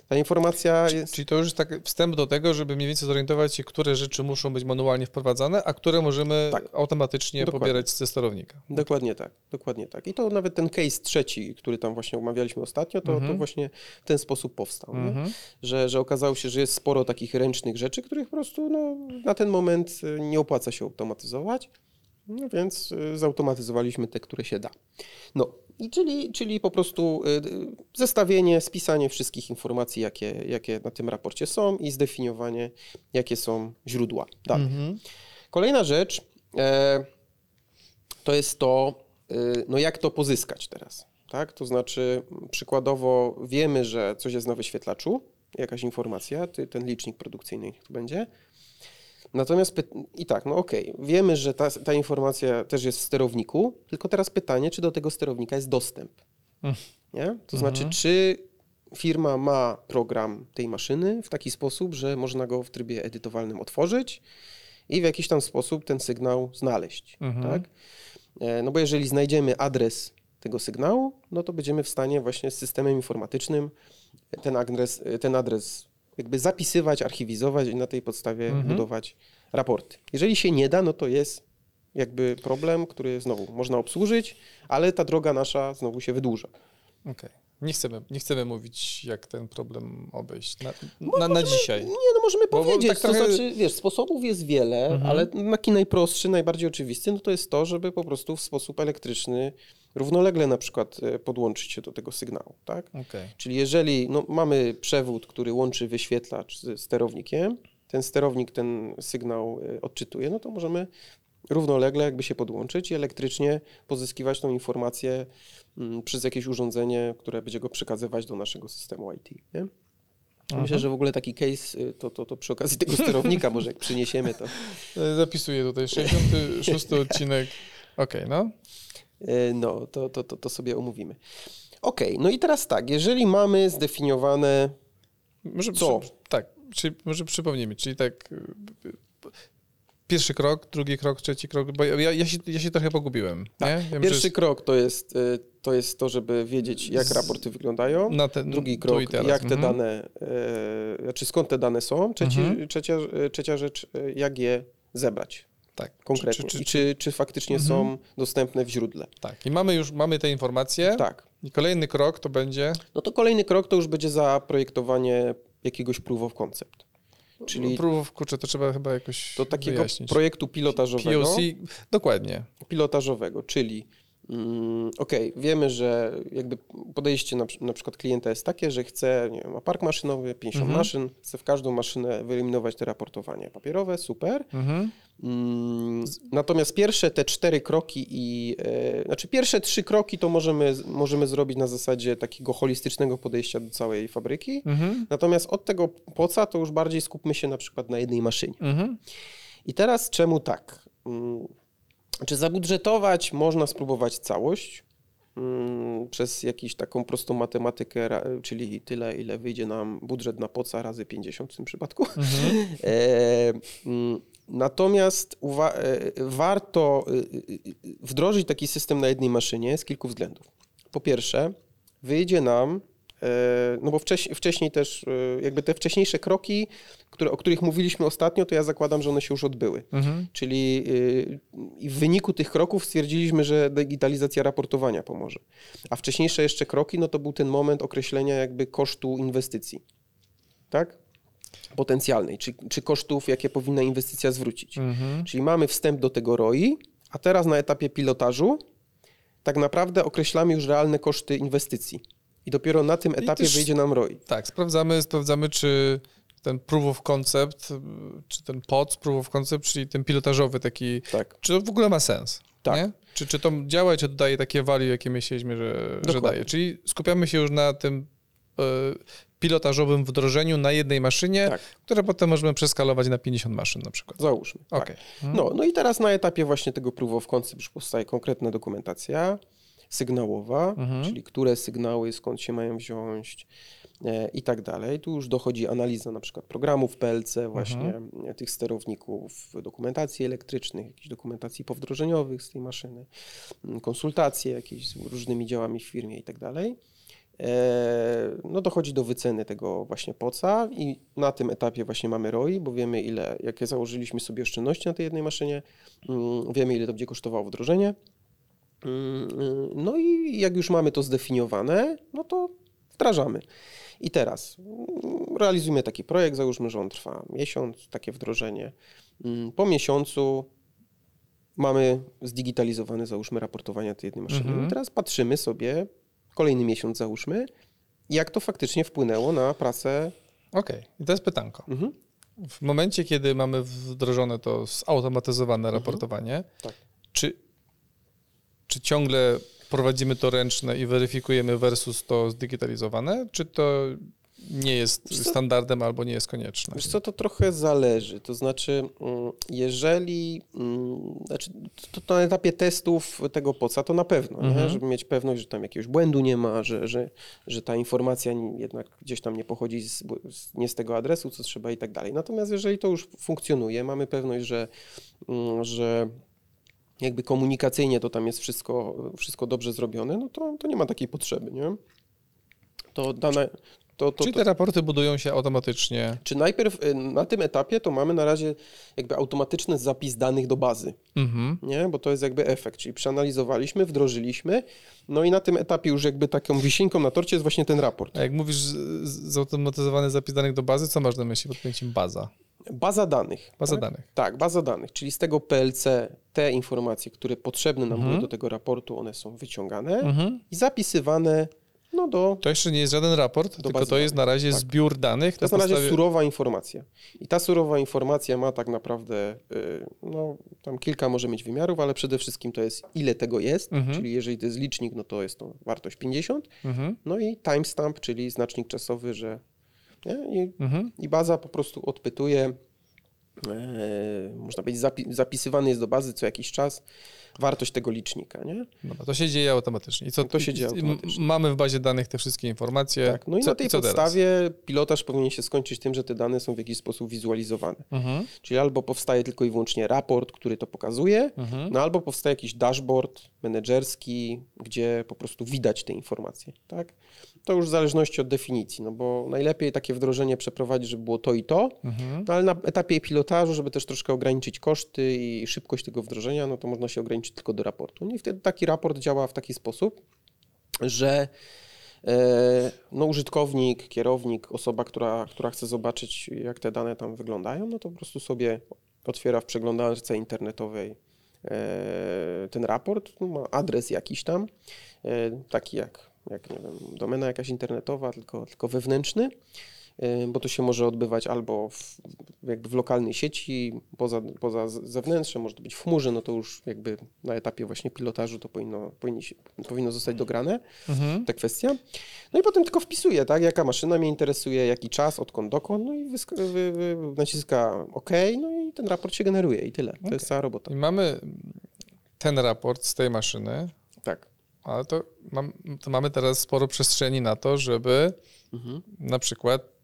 Ta informacja jest... Czyli to już jest tak wstęp do tego, żeby mniej więcej zorientować się, które rzeczy muszą być manualnie wprowadzane, a które możemy Tak. automatycznie Dokładnie. pobierać ze sterownika. Dokładnie tak, dokładnie tak. I to nawet ten case trzeci, który tam właśnie omawialiśmy ostatnio, to, Mhm. to właśnie w ten sposób powstał. Mhm. Że, że okazało się, że jest sporo takich ręcznych rzeczy, których po prostu no, na ten moment y, nie opłaca się automatyzować, no więc y, zautomatyzowaliśmy te, które się da. No i czyli, czyli po prostu y, y, zestawienie, spisanie wszystkich informacji, jakie, jakie na tym raporcie są i zdefiniowanie, jakie są źródła danych. Mhm. Kolejna rzecz e, to jest to, y, no jak to pozyskać teraz. Tak? To znaczy, przykładowo wiemy, że coś jest na wyświetlaczu, jakaś informacja, ten licznik produkcyjny to będzie. Natomiast i tak, no okej, wiemy, że ta, ta informacja też jest w sterowniku, tylko teraz pytanie, czy do tego sterownika jest dostęp. Mm. Nie? To znaczy, czy firma ma program tej maszyny w taki sposób, że można go w trybie edytowalnym otworzyć i w jakiś tam sposób ten sygnał znaleźć. Mhm. Tak? E, No bo jeżeli znajdziemy adres tego sygnału, no to będziemy w stanie właśnie z systemem informatycznym ten adres, ten adres jakby zapisywać, archiwizować i na tej podstawie Mhm. budować raporty. Jeżeli się nie da, no to jest jakby problem, który znowu można obsłużyć, ale ta droga nasza znowu się wydłuża. Okej. Nie, chcemy, nie chcemy mówić, jak ten problem obejść na, na, na dzisiaj. Nie, no możemy Bo- bo powiedzieć, tak to trochę- znaczy, wiesz, sposobów jest wiele, Mhm. ale taki najprostszy, najbardziej oczywisty, no to jest to, żeby po prostu w sposób elektryczny równolegle na przykład e, podłączyć się do tego sygnału, tak? Okej. Czyli jeżeli no, mamy przewód, który łączy wyświetlacz z sterownikiem, ten sterownik ten sygnał e, odczytuje, no to możemy równolegle jakby się podłączyć i elektrycznie pozyskiwać tą informację mm, przez jakieś urządzenie, które będzie go przekazywać do naszego systemu IT. Nie? Myślę, że w ogóle taki case, y, to, to, to przy okazji tego sterownika, może jak przyniesiemy to. E, Zapisuję tutaj 66 odcinek. Okej, no. y, No, to, to, to, to sobie omówimy. Okej, no i teraz tak, jeżeli mamy zdefiniowane Może Co? Przy, tak, czyli może przypomnijmy, czyli tak y, pierwszy krok, drugi krok, trzeci krok, bo ja, ja, się, ja się trochę pogubiłem. Nie? Wiem, Pierwszy krok to jest, y, to jest to, żeby wiedzieć, jak raporty wyglądają. ten, Drugi krok, jak te Mhm. dane, e, znaczy skąd te dane są. Trzeci, Mhm. trzecia, e, trzecia rzecz, jak je zebrać Tak, konkretnie. Czy, czy, czy, czy faktycznie Mhm. są dostępne w źródle. tak, i mamy już mamy te informacje. Tak. I kolejny krok to będzie. No to kolejny krok to już będzie zaprojektowanie jakiegoś proof of concept. Czyli Proof, kurczę, to trzeba chyba jakoś do takiego wyjaśnić. projektu pilotażowego. POC, dokładnie. pilotażowego, czyli mm, okej, wiemy, że jakby podejście na, na przykład klienta jest takie, że chce, nie wiem, ma park maszynowy, 50 Mhm. maszyn, chce w każdą maszynę wyeliminować te raportowanie papierowe, super. Mhm. Mm, Natomiast pierwsze te cztery kroki i e, znaczy pierwsze trzy kroki to możemy, możemy zrobić na zasadzie takiego holistycznego podejścia do całej fabryki. Mhm. Natomiast od tego poca to już bardziej skupmy się na przykład na jednej maszynie. Mhm. I teraz czemu tak? Mm, Czy zabudżetować można spróbować całość mm, przez jakąś taką prostą matematykę, czyli tyle, ile wyjdzie nam budżet na poca razy 50 w tym przypadku. Mhm. E, mm, Natomiast uwa- e, warto y, wdrożyć taki system na jednej maszynie z kilku względów. Po pierwsze, wyjdzie nam, e, no bo wcześ, wcześniej też, e, jakby te wcześniejsze kroki, które, o których mówiliśmy ostatnio, to ja zakładam, że one się już odbyły. Mhm. Czyli i w wyniku tych kroków stwierdziliśmy, że digitalizacja raportowania pomoże. A wcześniejsze jeszcze kroki, no to był ten moment określenia jakby kosztu inwestycji. Tak? Potencjalnej, czy, czy kosztów, jakie powinna inwestycja zwrócić. Mhm. Czyli mamy wstęp do tego ROI, a teraz na etapie pilotażu tak naprawdę określamy już realne koszty inwestycji. I dopiero na tym etapie też- wyjdzie nam ROI. Tak, sprawdzamy, sprawdzamy, czy ten proof of concept, czy ten POC, proof of concept, czyli ten pilotażowy taki, Tak. czy to w ogóle ma sens? Tak. Nie? Czy, czy to działa czy to daje takie value, jakie myśleliśmy, że, że daje? Czyli skupiamy się już na tym e, pilotażowym wdrożeniu na jednej maszynie, Tak. które potem możemy przeskalować na 50 maszyn na przykład. Załóżmy. tak. Okej. No, no i teraz na etapie właśnie tego proof of concept już powstaje konkretna dokumentacja sygnałowa, Mhm. czyli które sygnały, skąd się mają wziąć e, i tak dalej. Tu już dochodzi analiza na przykład programów PLC, właśnie e, tych sterowników, dokumentacji elektrycznych, jakichś dokumentacji powdrożeniowych z tej maszyny, konsultacje jakieś z różnymi działami w firmie i tak dalej. E, No dochodzi do wyceny tego właśnie poca i na tym etapie właśnie mamy ROI, bo wiemy ile, jakie założyliśmy sobie oszczędności na tej jednej maszynie, wiemy ile to będzie kosztowało wdrożenie. Mm, y, No i jak już mamy to zdefiniowane, no to wdrażamy. I teraz mm, realizujemy taki projekt, załóżmy, że on trwa miesiąc, takie wdrożenie. Mm, Po miesiącu mamy zdigitalizowane, załóżmy, raportowania tej jednej maszyny. Mhm. I teraz patrzymy sobie, kolejny miesiąc załóżmy, jak to faktycznie wpłynęło na pracę. Okej, i teraz pytanko. Mhm. W momencie, kiedy mamy wdrożone to zautomatyzowane raportowanie, Mhm. Tak. czy, czy ciągle prowadzimy to ręczne i weryfikujemy versus to zdigitalizowane, czy to nie jest standardem albo nie jest konieczne? Wiesz co, to trochę zależy. To znaczy, mm, jeżeli, mm, znaczy to, to na etapie testów tego poca, to na pewno? Mhm. żeby mieć pewność, że tam jakiegoś błędu nie ma, że, że, że ta informacja jednak gdzieś tam nie pochodzi z, z, nie z tego adresu, co trzeba i tak dalej. Natomiast jeżeli to już funkcjonuje, mamy pewność, że, mm, że jakby komunikacyjnie to tam jest wszystko, wszystko dobrze zrobione, no to, to nie ma takiej potrzeby, nie? To dane... To, to, to, te raporty budują się automatycznie? czy najpierw y, na tym etapie to mamy na razie jakby automatyczny zapis danych do bazy, Mhm. nie? Bo to jest jakby efekt, czyli przeanalizowaliśmy, wdrożyliśmy, no i na tym etapie już jakby taką wisienką na torcie jest właśnie ten raport. A jak mówisz zautomatyzowany zapis danych do bazy, co masz na myśli pod pojęciem baza? Baza danych. Baza tak? danych. Tak, baza danych, czyli z tego PLC te informacje, które potrzebne nam Mhm. były do tego raportu, one są wyciągane Mhm. i zapisywane no do... To jeszcze nie jest żaden raport, tylko to jest na razie tak. zbiór danych. To jest na razie podstawie- surowa informacja. I ta surowa informacja ma tak naprawdę, y, no tam kilka może mieć wymiarów, ale przede wszystkim to jest ile tego jest, Mhm. czyli jeżeli to jest licznik, no to jest to wartość 50, Mhm. no i timestamp, czyli znacznik czasowy, że? I, Mhm. i baza po prostu odpytuje, e, można powiedzieć zapi- zapisywany jest do bazy co jakiś czas wartość tego licznika, nie? Dobra, to się dzieje automatycznie. I co, To się dzieje automatycznie. Mamy w bazie danych te wszystkie informacje. Tak, no i co, na tej co teraz? podstawie pilotaż powinien się skończyć tym, że te dane są w jakiś sposób wizualizowane. Mhm. Czyli albo powstaje tylko i wyłącznie raport, który to pokazuje, Mhm. no albo powstaje jakiś dashboard menedżerski, gdzie po prostu widać te informacje, tak? To już w zależności od definicji, no bo najlepiej takie wdrożenie przeprowadzić, żeby było to i to, Mhm. no ale na etapie pilotażu, żeby też troszkę ograniczyć koszty i szybkość tego wdrożenia, no to można się ograniczyć tylko do raportu. No i wtedy taki raport działa w taki sposób, że e, no, użytkownik, kierownik, osoba, która, która chce zobaczyć, jak te dane tam wyglądają, no to po prostu sobie otwiera w przeglądarce internetowej e, ten raport, ma adres jakiś tam, e, taki jak, jak nie wiem, domena jakaś internetowa, tylko, tylko wewnętrzny, bo to się może odbywać albo w, jakby w lokalnej sieci, poza, poza z- zewnętrzne, może to być w chmurze, no to już jakby na etapie właśnie pilotażu to powinno, powinni powinno zostać dograne Mhm. ta kwestia. No i potem tylko wpisuję, tak, jaka maszyna mnie interesuje, jaki czas, odkąd, dokąd, no i wy, wy, naciska OK, no i ten raport się generuje i tyle. To jest cała robota. I mamy ten raport z tej maszyny, Tak. ale to, mam, to mamy teraz sporo przestrzeni na to, żeby Mhm. na przykład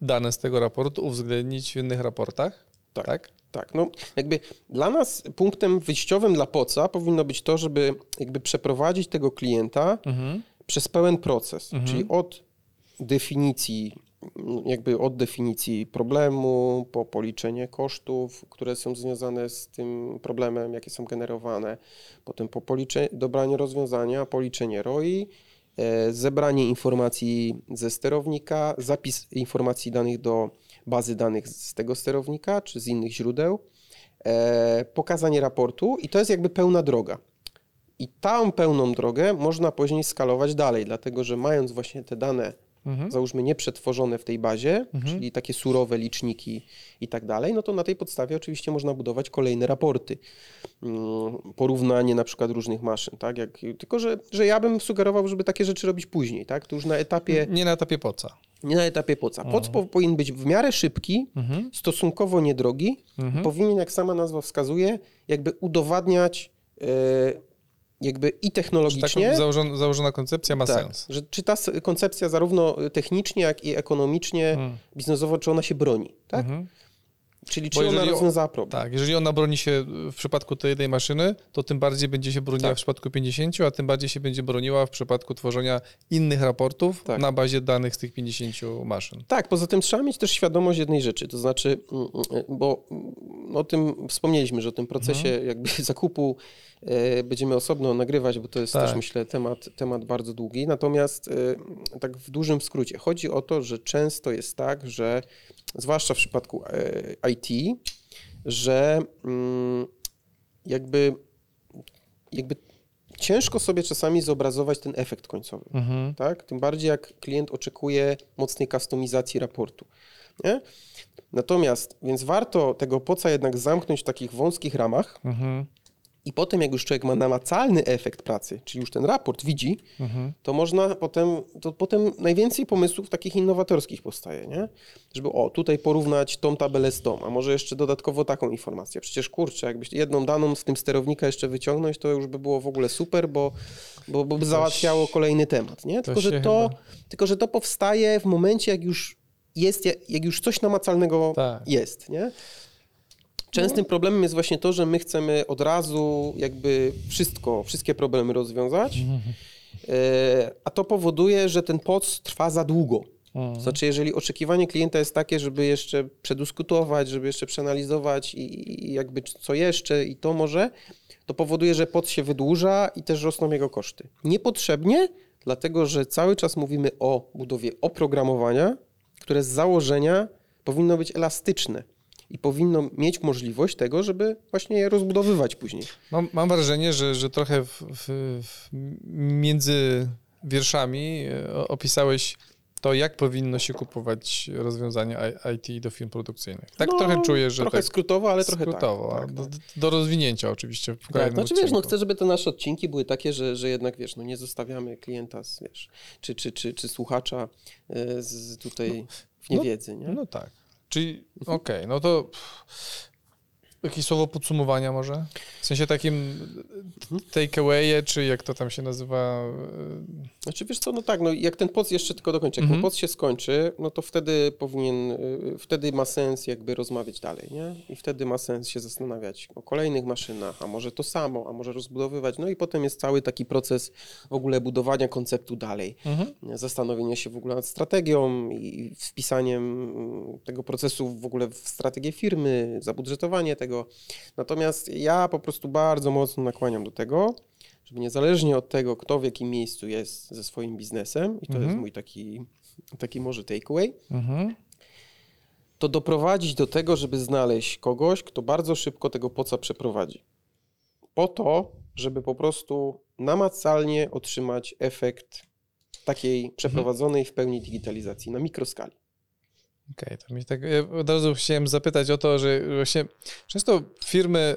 dane z tego raportu uwzględnić w innych raportach. Tak. tak? Tak, no jakby dla nas punktem wyjściowym dla POCA powinno być to, żeby jakby przeprowadzić tego klienta Mhm. przez pełen proces, Mhm. czyli od definicji, jakby od definicji problemu, po policzenie kosztów, które są związane z tym problemem, jakie są generowane, potem po policze- dobranie rozwiązania, policzenie ROI, zebranie informacji ze sterownika, zapis informacji danych do bazy danych z tego sterownika czy z innych źródeł, e, pokazanie raportu i to jest jakby pełna droga. I tą pełną drogę można później skalować dalej, dlatego że mając właśnie te dane, Mhm. załóżmy nieprzetworzone w tej bazie, czyli takie surowe liczniki i tak dalej, no to na tej podstawie oczywiście można budować kolejne raporty. Mm, Porównanie na przykład różnych maszyn, tak? Jak, tylko, że, że ja bym sugerował, żeby takie rzeczy robić później, tak? To już na etapie, Nie na etapie poca. nie na etapie poca. Poc po, powinien być w miarę szybki, Mhm. stosunkowo niedrogi, Mhm. powinien, jak sama nazwa wskazuje, jakby udowadniać e, jakby i technologicznie, założona, założona koncepcja ma tak, sens. że czy ta koncepcja zarówno technicznie, jak i ekonomicznie, Mhm. biznesowo, czy ona się broni, tak? Mhm. Czyli Bo czy ona rozwiązała problem. Tak, jeżeli ona broni się w przypadku tej jednej maszyny, to tym bardziej będzie się broniła Tak. w przypadku 50, a tym bardziej się będzie broniła w przypadku tworzenia innych raportów Tak. na bazie danych z tych 50 maszyn. Tak, poza tym trzeba mieć też świadomość jednej rzeczy, to znaczy, mm, mm, bo mm, o tym wspomnieliśmy, że o tym procesie Mhm. jakby zakupu e, będziemy osobno nagrywać, bo to jest Tak. też myślę temat, temat bardzo długi. Natomiast e, tak w dużym skrócie, chodzi o to, że często jest tak, że zwłaszcza w przypadku e, IT, że mm, jakby, jakby ciężko sobie czasami zobrazować ten efekt końcowy Mhm. tak? Tym bardziej jak klient oczekuje mocnej kustomizacji raportu. Nie? Natomiast, więc warto tego poca jednak zamknąć w takich wąskich ramach Mhm. I potem jak już człowiek ma namacalny efekt pracy, czyli już ten raport widzi, Mhm. to można potem, to potem najwięcej pomysłów takich innowatorskich powstaje, nie? Żeby o, tutaj porównać tą tabelę z tą, a może jeszcze dodatkowo taką informację. Przecież kurczę, jakbyś jedną daną z tym sterownika jeszcze wyciągnąć, to już by było w ogóle super, bo, bo, bo by załatwiało kolejny temat, nie? Tylko, że to, chyba- tylko, że to powstaje w momencie, jak już jest, jak już coś namacalnego Tak. jest, nie? Częstym problemem jest właśnie to, że my chcemy od razu jakby wszystko, wszystkie problemy rozwiązać, e, a to powoduje, że ten poc trwa za długo. Mhm. Znaczy, jeżeli oczekiwanie klienta jest takie, żeby jeszcze przedyskutować, żeby jeszcze przeanalizować i, i jakby co jeszcze i to może, to powoduje, że poc się wydłuża i też rosną jego koszty. Niepotrzebnie, dlatego że cały czas mówimy o budowie oprogramowania, które z założenia powinno być elastyczne i powinno mieć możliwość tego, żeby właśnie je rozbudowywać później. Mam, mam wrażenie, że, że trochę w, w, w, między wierszami e, opisałeś to, jak powinno się kupować rozwiązania IT do firm produkcyjnych. Tak No, trochę czuję, że Trochę tak skrótowo, ale trochę skrótowo, tak. tak, do, tak. do rozwinięcia oczywiście w Tak, kolejnym znaczy wiesz, no chcę, żeby te nasze odcinki były takie, że, że jednak wiesz, no nie zostawiamy klienta z, wiesz, czy, czy, czy, czy słuchacza y, z tutaj w niewiedzy, nie? No tak. Czyli okej, no to pff, jakieś słowo podsumowania może? W sensie takim takeaway'e, czy jak to tam się nazywa? Znaczy wiesz co, no tak, no jak ten poc jeszcze tylko dokończę, jak Mhm. ten poc się skończy, no to wtedy powinien, y, wtedy ma sens jakby rozmawiać dalej, nie? I wtedy ma sens się zastanawiać o kolejnych maszynach, a może to samo, a może rozbudowywać, no i potem jest cały taki proces w ogóle budowania konceptu dalej. Mhm. zastanowienie się w ogóle nad strategią i wpisaniem mm, tego procesu w ogóle w strategię firmy, zabudżetowanie tego. Natomiast ja po prostu bardzo mocno nakłaniam do tego, żeby niezależnie od tego, kto w jakim miejscu jest ze swoim biznesem, i to Mhm. jest mój taki, taki może takeaway, Mhm. to doprowadzić do tego, żeby znaleźć kogoś, kto bardzo szybko tego poca przeprowadzi. po to, żeby po prostu namacalnie otrzymać efekt takiej przeprowadzonej w pełni digitalizacji na mikroskali. Okej, to mi tak ja od razu chciałem zapytać o to, że właśnie często firmy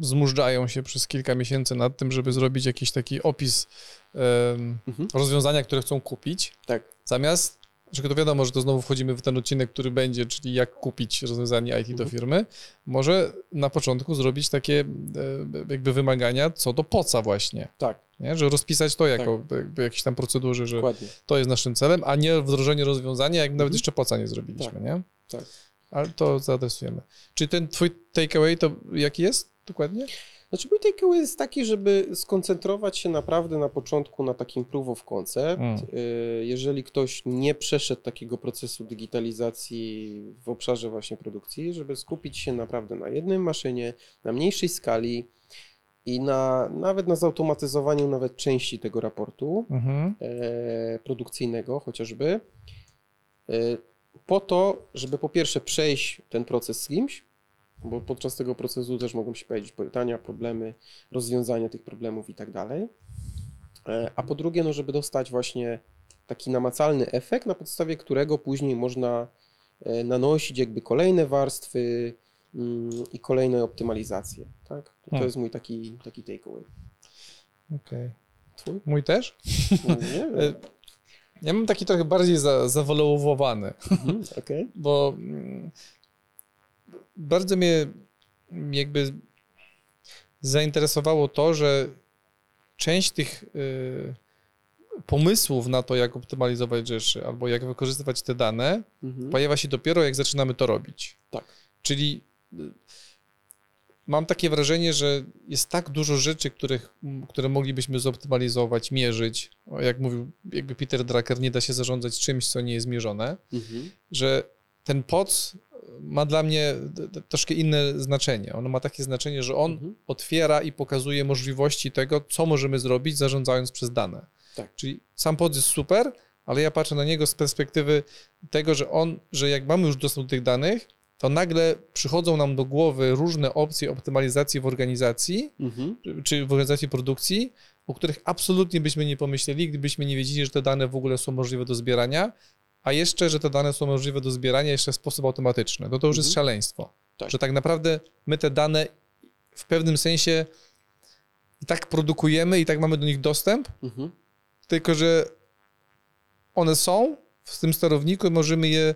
zmużdżają się przez kilka miesięcy nad tym, żeby zrobić jakiś taki opis Mhm. rozwiązania, które chcą kupić, Tak. zamiast, że to wiadomo, że to znowu wchodzimy w ten odcinek, który będzie, czyli jak kupić rozwiązanie IT do Mhm. firmy, może na początku zrobić takie e, jakby wymagania co do poca właśnie, Tak, nie? że rozpisać to jako jakby jakieś tam procedury, że dokładnie. to jest naszym celem, a nie wdrożenie rozwiązania, jak nawet Mhm. jeszcze poca nie zrobiliśmy, Tak, nie? tak. Ale to zaadresujemy. Czy ten twój takeaway to jaki jest dokładnie? Znaczy mój takeaway jest taki, żeby skoncentrować się naprawdę na początku na takim proof of concept. Mm. Y, Jeżeli ktoś nie przeszedł takiego procesu digitalizacji w obszarze właśnie produkcji, żeby skupić się naprawdę na jednej maszynie, na mniejszej skali i na, nawet na zautomatyzowaniu nawet części tego raportu Mhm. e, produkcyjnego chociażby, e, po to, żeby po pierwsze przejść ten proces z kimś, bo podczas tego procesu też mogą się pojawić pytania, problemy, rozwiązania tych problemów i tak dalej. E, A po drugie, no, żeby dostać właśnie taki namacalny efekt, na podstawie którego później można e, nanosić jakby kolejne warstwy mm, i kolejne optymalizacje. Tak? To Hmm. jest mój taki, taki takeaway. Okej. Twój? Mój też? No, nie wiem. E, Ja mam taki trochę bardziej za, zawolowany, Mhm, Okej. bo mm, bardzo mnie jakby zainteresowało to, że część tych y, pomysłów na to, jak optymalizować rzeczy albo jak wykorzystywać te dane, Mhm. pojawia się dopiero, jak zaczynamy to robić. Tak. Czyli y, mam takie wrażenie, że jest tak dużo rzeczy, których, które moglibyśmy zoptymalizować, mierzyć. Jak mówił jakby Peter Drucker, nie da się zarządzać czymś, co nie jest mierzone, Mhm. że ten POC ma dla mnie troszkę inne znaczenie. On ma takie znaczenie, że on Mhm. otwiera i pokazuje możliwości tego, co możemy zrobić, zarządzając przez dane. Tak. Czyli sam POC jest super, ale ja patrzę na niego z perspektywy tego, że on, że jak mamy już dostęp do tych danych, to nagle przychodzą nam do głowy różne opcje optymalizacji w organizacji, Mhm. czy w organizacji produkcji, o których absolutnie byśmy nie pomyśleli, gdybyśmy nie wiedzieli, że te dane w ogóle są możliwe do zbierania, a jeszcze, że te dane są możliwe do zbierania jeszcze w sposób automatyczny. No to już jest Mhm. szaleństwo. Tak. Że tak naprawdę my te dane w pewnym sensie i tak produkujemy i tak mamy do nich dostęp, Mhm. tylko że one są w tym sterowniku i możemy je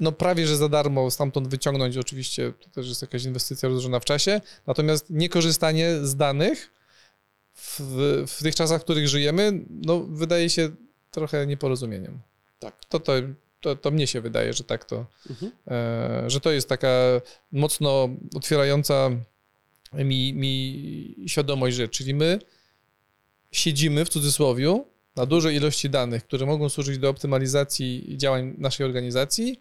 no prawie, że za darmo stamtąd wyciągnąć. Oczywiście to też jest jakaś inwestycja rozłożona w czasie, natomiast niekorzystanie z danych w, w tych czasach, w których żyjemy, no wydaje się trochę nieporozumieniem. Tak. To, to, to, to mnie się wydaje, że tak to, Mhm. e, że to jest taka mocno otwierająca mi, mi świadomość rzeczy. Czyli my siedzimy w cudzysłowie na dużej ilości danych, które mogą służyć do optymalizacji działań naszej organizacji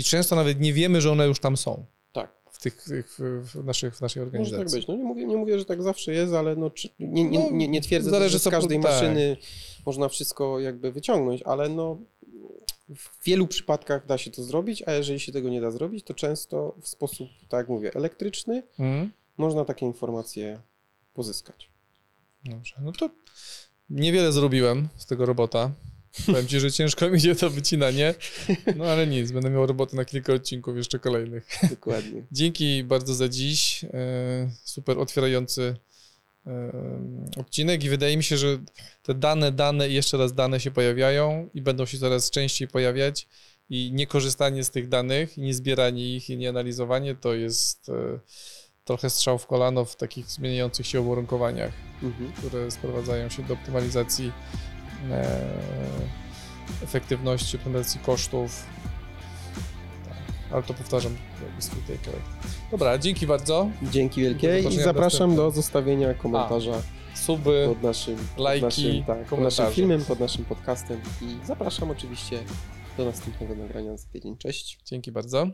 i często nawet nie wiemy, że one już tam są Tak. w, tych, w, naszych, w naszej Może organizacji. tak być. No nie mówię, nie mówię, że tak zawsze jest, ale no, czy, nie, nie, No, nie, nie twierdzę, zależy, że z każdej po- tak. maszyny można wszystko jakby wyciągnąć, ale no w wielu przypadkach da się to zrobić, a jeżeli się tego nie da zrobić, to często w sposób, tak jak mówię, elektryczny Mhm. można takie informacje pozyskać. Dobrze, no to niewiele zrobiłem z tego robota. Powiem ci, że ciężko mi idzie to wycinanie, no ale nic, będę miał roboty na kilka odcinków jeszcze kolejnych. Dokładnie. Dzięki bardzo za dziś. e, Super otwierający e, odcinek i wydaje mi się, że te dane, dane i jeszcze raz dane się pojawiają i będą się coraz częściej pojawiać i niekorzystanie z tych danych, nie zbieranie ich i nie analizowanie to jest e, trochę strzał w kolano w takich zmieniających się uwarunkowaniach, Mhm. które sprowadzają się do optymalizacji efektywności, optymalizacji kosztów. Tak, ale to powtarzam jakby swój takeaway. Dobra, dzięki bardzo. Dzięki wielkie i zapraszam do zostawienia komentarza Suby, pod naszym, pod lajki, naszym, tak, pod naszym filmem, pod naszym podcastem i zapraszam oczywiście do następnego nagrania za tydzień. Cześć. dzięki bardzo.